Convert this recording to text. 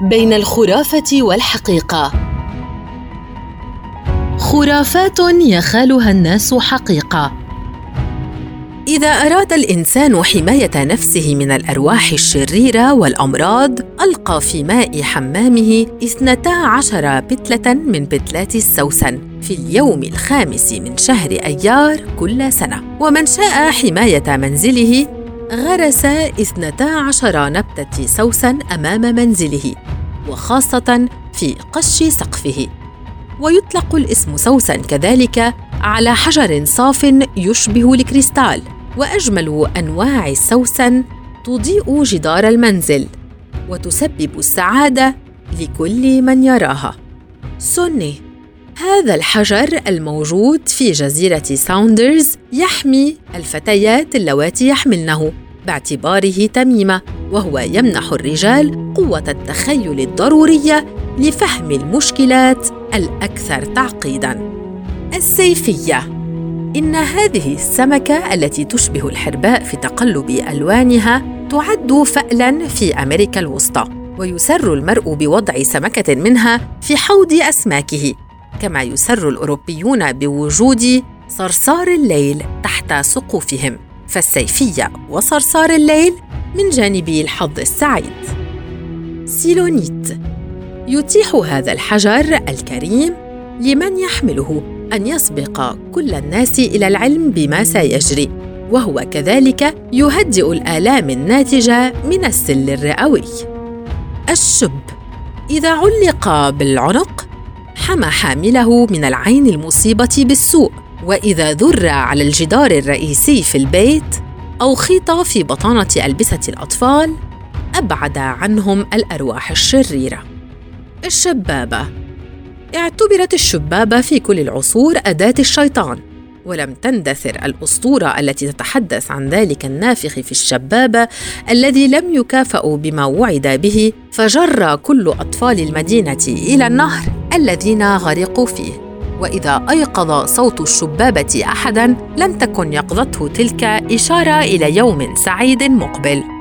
بين الخرافة والحقيقة. خرافات يخالها الناس حقيقة. إذا أراد الإنسان حماية نفسه من الأرواح الشريرة والأمراض ألقى في ماء حمامه اثنتا عشر بتلة من بتلات السوسن في اليوم الخامس من شهر أيار كل سنة. ومن شاء حماية منزله غرس اثنتا عشر نبتة سوسن أمام منزله وخاصة في قش سقفه. ويطلق الاسم سوسن كذلك على حجر صاف يشبه الكريستال وأجمل أنواع السوسن تضيء جدار المنزل وتسبب السعادة لكل من يراها. سوني هذا الحجر الموجود في جزيرة ساوندرز يحمي الفتيات اللواتي يحملنه باعتباره تميمة وهو يمنح الرجال قوة التخيل الضرورية لفهم المشكلات الأكثر تعقيدا. السيفية. إن هذه السمكة التي تشبه الحرباء في تقلب ألوانها تعد فالا في أمريكا الوسطى ويسر المرء بوضع سمكة منها في حوض أسماكه. كما يسر الأوروبيون بوجود صرصار الليل تحت سقوفهم فالسيفية وصرصار الليل من جانبي الحظ السعيد. سيلونيت. يتيح هذا الحجر الكريم لمن يحمله أن يسبق كل الناس إلى العلم بما سيجري وهو كذلك يهدئ الآلام الناتجة من السل الرئوي. الشب. إذا علق بالعنق حمى حامله من العين المصيبة بالسوء. وإذا ذر على الجدار الرئيسي في البيت أو خيط في بطانة ألبسة الأطفال أبعد عنهم الأرواح الشريرة. الشبابة. اعتبرت الشبابة في كل العصور أداة الشيطان ولم تندثر الأسطورة التي تتحدث عن ذلك النافخ في الشبابة الذي لم يكافأ بما وعد به فجر كل أطفال المدينة إلى النهر. الذين غرقوا فيه. وإذا أيقظ صوت الشبابة احدا لم تكن يقظته تلك إشارة إلى يوم سعيد مقبل.